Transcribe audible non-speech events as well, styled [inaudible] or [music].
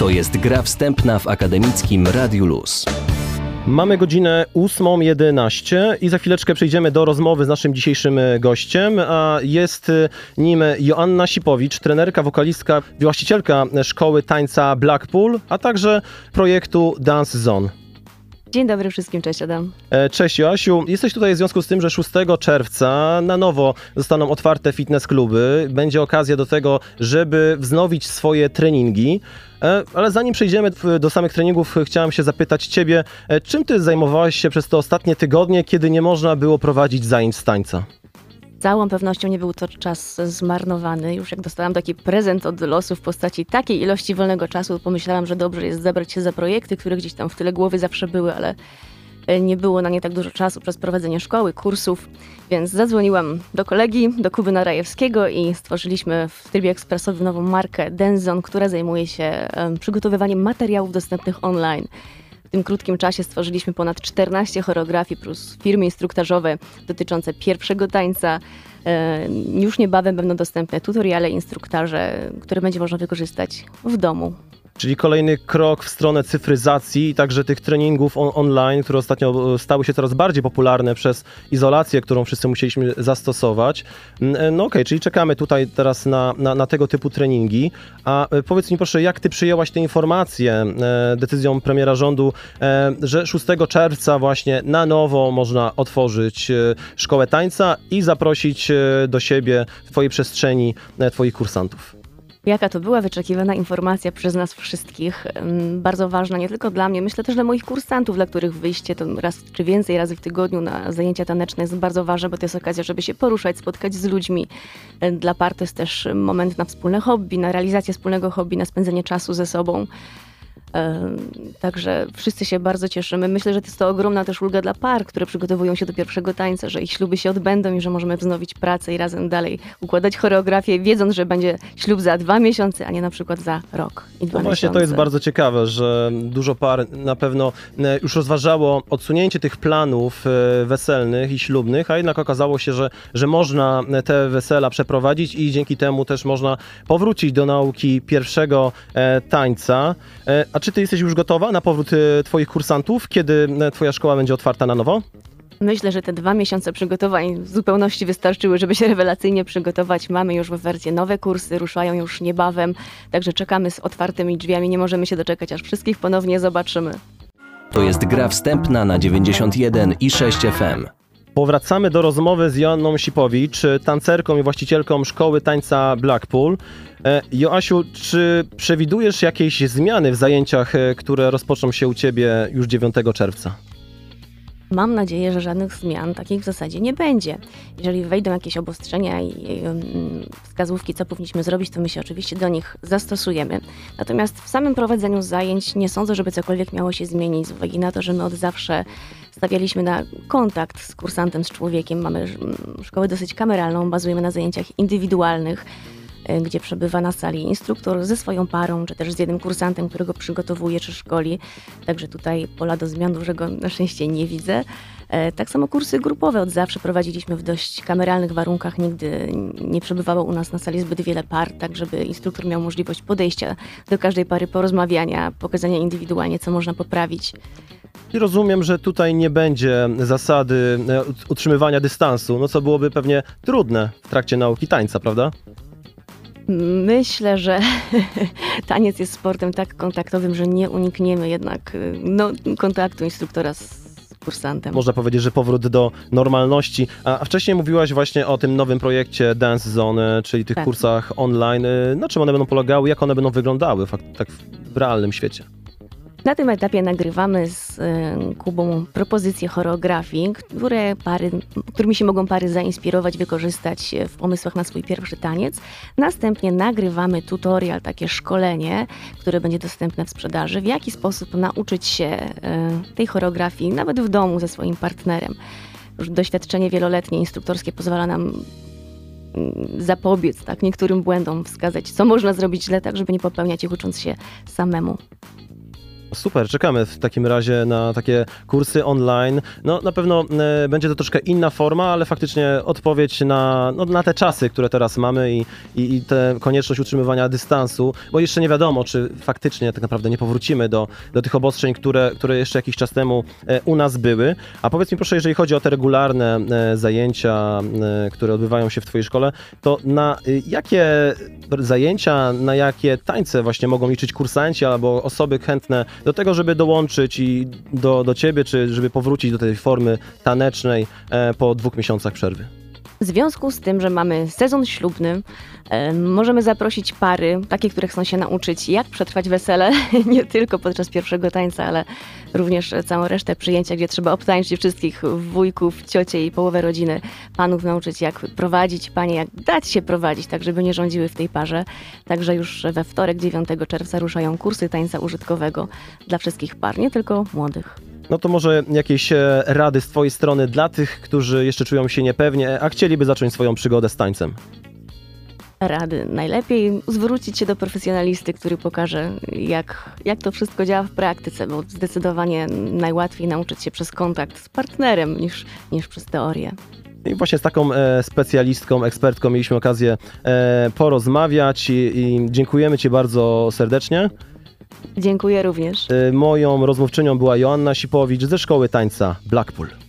To jest gra wstępna w akademickim Radiu Luz. Mamy godzinę 8.11 i za chwileczkę przejdziemy do rozmowy z naszym dzisiejszym e, gościem, a jest e, nim Joanna Sipowicz, trenerka, wokalistka, właścicielka szkoły tańca Blackpool, a także projektu Dance Zone. Dzień dobry wszystkim, cześć Adam. E, Cześć Joasiu, jesteś tutaj w związku z tym, że 6 czerwca na nowo zostaną otwarte fitness kluby. Będzie okazja do tego, żeby wznowić swoje treningi. E, Ale zanim przejdziemy do samych treningów, chciałem się zapytać Ciebie, e, czym Ty zajmowałeś się przez te ostatnie tygodnie, kiedy nie można było prowadzić zajęć z tańca? Całą pewnością nie był to czas zmarnowany. Już jak dostałam taki prezent od losu w postaci takiej ilości wolnego czasu, pomyślałam, że dobrze jest zabrać się za projekty, które gdzieś tam w tyle głowy zawsze były, ale e, nie było na nie tak dużo czasu przez prowadzenie szkoły, kursów, więc zadzwoniłam do kolegi, do Kuby Narajewskiego i stworzyliśmy w trybie ekspresowym nową markę Denzon, która zajmuje się em, przygotowywaniem materiałów dostępnych online. W tym krótkim czasie stworzyliśmy ponad 14 choreografii plus firmy instruktażowe dotyczące pierwszego tańca. E, Już niebawem będą dostępne tutoriale, instruktaże, które będzie można wykorzystać w domu. Czyli kolejny krok w stronę cyfryzacji i także tych treningów on- online, które ostatnio e, stały się coraz bardziej popularne przez izolację, którą wszyscy musieliśmy zastosować. Mm, e, No okej, czyli czekamy tutaj teraz na, na, na tego typu treningi. A e, powiedz mi proszę, jak ty przyjęłaś tę informację e, decyzją premiera rządu, e, że 6 czerwca właśnie na nowo można otworzyć szkołę tańca i zaprosić do siebie w twojej przestrzeni e, twoich kursantów? Jaka to była wyczekiwana informacja przez nas wszystkich, bardzo ważna nie tylko dla mnie, myślę też dla moich kursantów, dla których wyjście to raz czy więcej razy w tygodniu na zajęcia taneczne jest bardzo ważne, bo to jest okazja, żeby się poruszać, spotkać z ludźmi. E, Dla par to jest też moment na wspólne hobby, na realizację wspólnego hobby, na spędzenie czasu ze sobą. Także wszyscy się bardzo cieszymy. Myślę, że to jest to ogromna też ulga dla par, które przygotowują się do pierwszego tańca, że ich śluby się odbędą i że możemy wznowić pracę i razem dalej układać choreografię, wiedząc, że będzie ślub za dwa miesiące, a nie na przykład za rok i dwa No właśnie miesiące. to jest bardzo ciekawe, że dużo par na pewno e, już rozważało odsunięcie tych planów e, weselnych i ślubnych, a jednak okazało się, że, że można te wesela przeprowadzić i dzięki temu też można powrócić do nauki pierwszego e, tańca. E, A czy ty jesteś już gotowa na powrót e, twoich kursantów, kiedy e, twoja szkoła będzie otwarta na nowo? Myślę, że te dwa miesiące przygotowań w zupełności wystarczyły, żeby się rewelacyjnie przygotować. Mamy już w ofercie nowe kursy, ruszają już niebawem, także czekamy z otwartymi drzwiami. Nie możemy się doczekać, aż wszystkich ponownie zobaczymy. To jest gra wstępna na 91 i 6 FM. Powracamy do rozmowy z Joanną Sipowicz, tancerką i właścicielką szkoły tańca Blackpool. E, Joasiu, czy przewidujesz jakieś zmiany w zajęciach, e, które rozpoczną się u Ciebie już 9 czerwca? Mam nadzieję, że żadnych zmian takich w zasadzie nie będzie. Jeżeli wejdą jakieś obostrzenia i ym, wskazówki, co powinniśmy zrobić, to my się oczywiście do nich zastosujemy. Natomiast w samym prowadzeniu zajęć nie sądzę, żeby cokolwiek miało się zmienić z uwagi na to, że my od zawsze stawialiśmy na kontakt z kursantem, z człowiekiem. Mamy szkołę dosyć kameralną, bazujemy na zajęciach indywidualnych gdzie przebywa na sali instruktor ze swoją parą, czy też z jednym kursantem, którego przygotowuje czy szkoli. Także tutaj pola do zmian dużego na szczęście nie widzę. E, Tak samo kursy grupowe od zawsze prowadziliśmy w dość kameralnych warunkach. Nigdy nie przebywało u nas na sali zbyt wiele par, tak żeby instruktor miał możliwość podejścia do każdej pary, porozmawiania, pokazania indywidualnie, co można poprawić. I rozumiem, że tutaj nie będzie zasady e, ut- utrzymywania dystansu, no co byłoby pewnie trudne w trakcie nauki tańca, prawda? Myślę, że [laughs] taniec jest sportem tak kontaktowym, że nie unikniemy jednak y, no, kontaktu instruktora z kursantem. Można powiedzieć, że powrót do normalności. A wcześniej mówiłaś właśnie o tym nowym projekcie Dance Zone, czyli tych Tak. kursach online. E, Na czym one będą polegały, jak one będą wyglądały fakt- tak w realnym świecie? Na tym etapie nagrywamy z y, Kubą propozycje choreografii, które pary, którymi się mogą pary zainspirować, wykorzystać w pomysłach na swój pierwszy taniec. Następnie nagrywamy tutorial, takie szkolenie, które będzie dostępne w sprzedaży, w jaki sposób nauczyć się y, tej choreografii nawet w domu ze swoim partnerem. Już doświadczenie wieloletnie instruktorskie pozwala nam mm, zapobiec tak, niektórym błędom, wskazać, co można zrobić źle, tak żeby nie popełniać ich ucząc się samemu. Super, czekamy w takim razie na takie kursy online. No na pewno e, będzie to troszkę inna forma, ale faktycznie odpowiedź na, no, na te czasy, które teraz mamy i, i, i tę konieczność utrzymywania dystansu, bo jeszcze nie wiadomo, czy faktycznie tak naprawdę nie powrócimy do, do tych obostrzeń, które, które jeszcze jakiś czas temu e, u nas były. A powiedz mi proszę, jeżeli chodzi o te regularne e, zajęcia, e, które odbywają się w Twojej szkole, to na y, jakie zajęcia, na jakie tańce właśnie mogą liczyć kursanci albo osoby chętne do tego, żeby dołączyć i do, do ciebie, czy żeby powrócić do tej formy tanecznej e, po dwóch miesiącach przerwy? W związku z tym, że mamy sezon ślubny, e, możemy zaprosić pary, takie, które chcą się nauczyć, jak przetrwać wesele, [laughs] nie tylko podczas pierwszego tańca, ale również całą resztę przyjęcia, gdzie trzeba obtańczyć wszystkich wujków, ciocie i połowę rodziny, panów nauczyć, jak prowadzić panie, jak dać się prowadzić, tak żeby nie rządziły w tej parze. Także już we wtorek, 9 czerwca ruszają kursy tańca użytkowego dla wszystkich par, nie tylko młodych. No to może jakieś e, rady z twojej strony dla tych, którzy jeszcze czują się niepewnie, a chcieliby zacząć swoją przygodę z tańcem? rady. Najlepiej zwrócić się do profesjonalisty, który pokaże, jak, jak to wszystko działa w praktyce, bo zdecydowanie najłatwiej nauczyć się przez kontakt z partnerem niż, niż przez teorię. I właśnie z taką e, specjalistką, ekspertką mieliśmy okazję e, porozmawiać i, i dziękujemy Ci bardzo serdecznie. Dziękuję również. E, moją rozmówczynią była Joanna Sipowicz ze Szkoły Tańca Blackpool.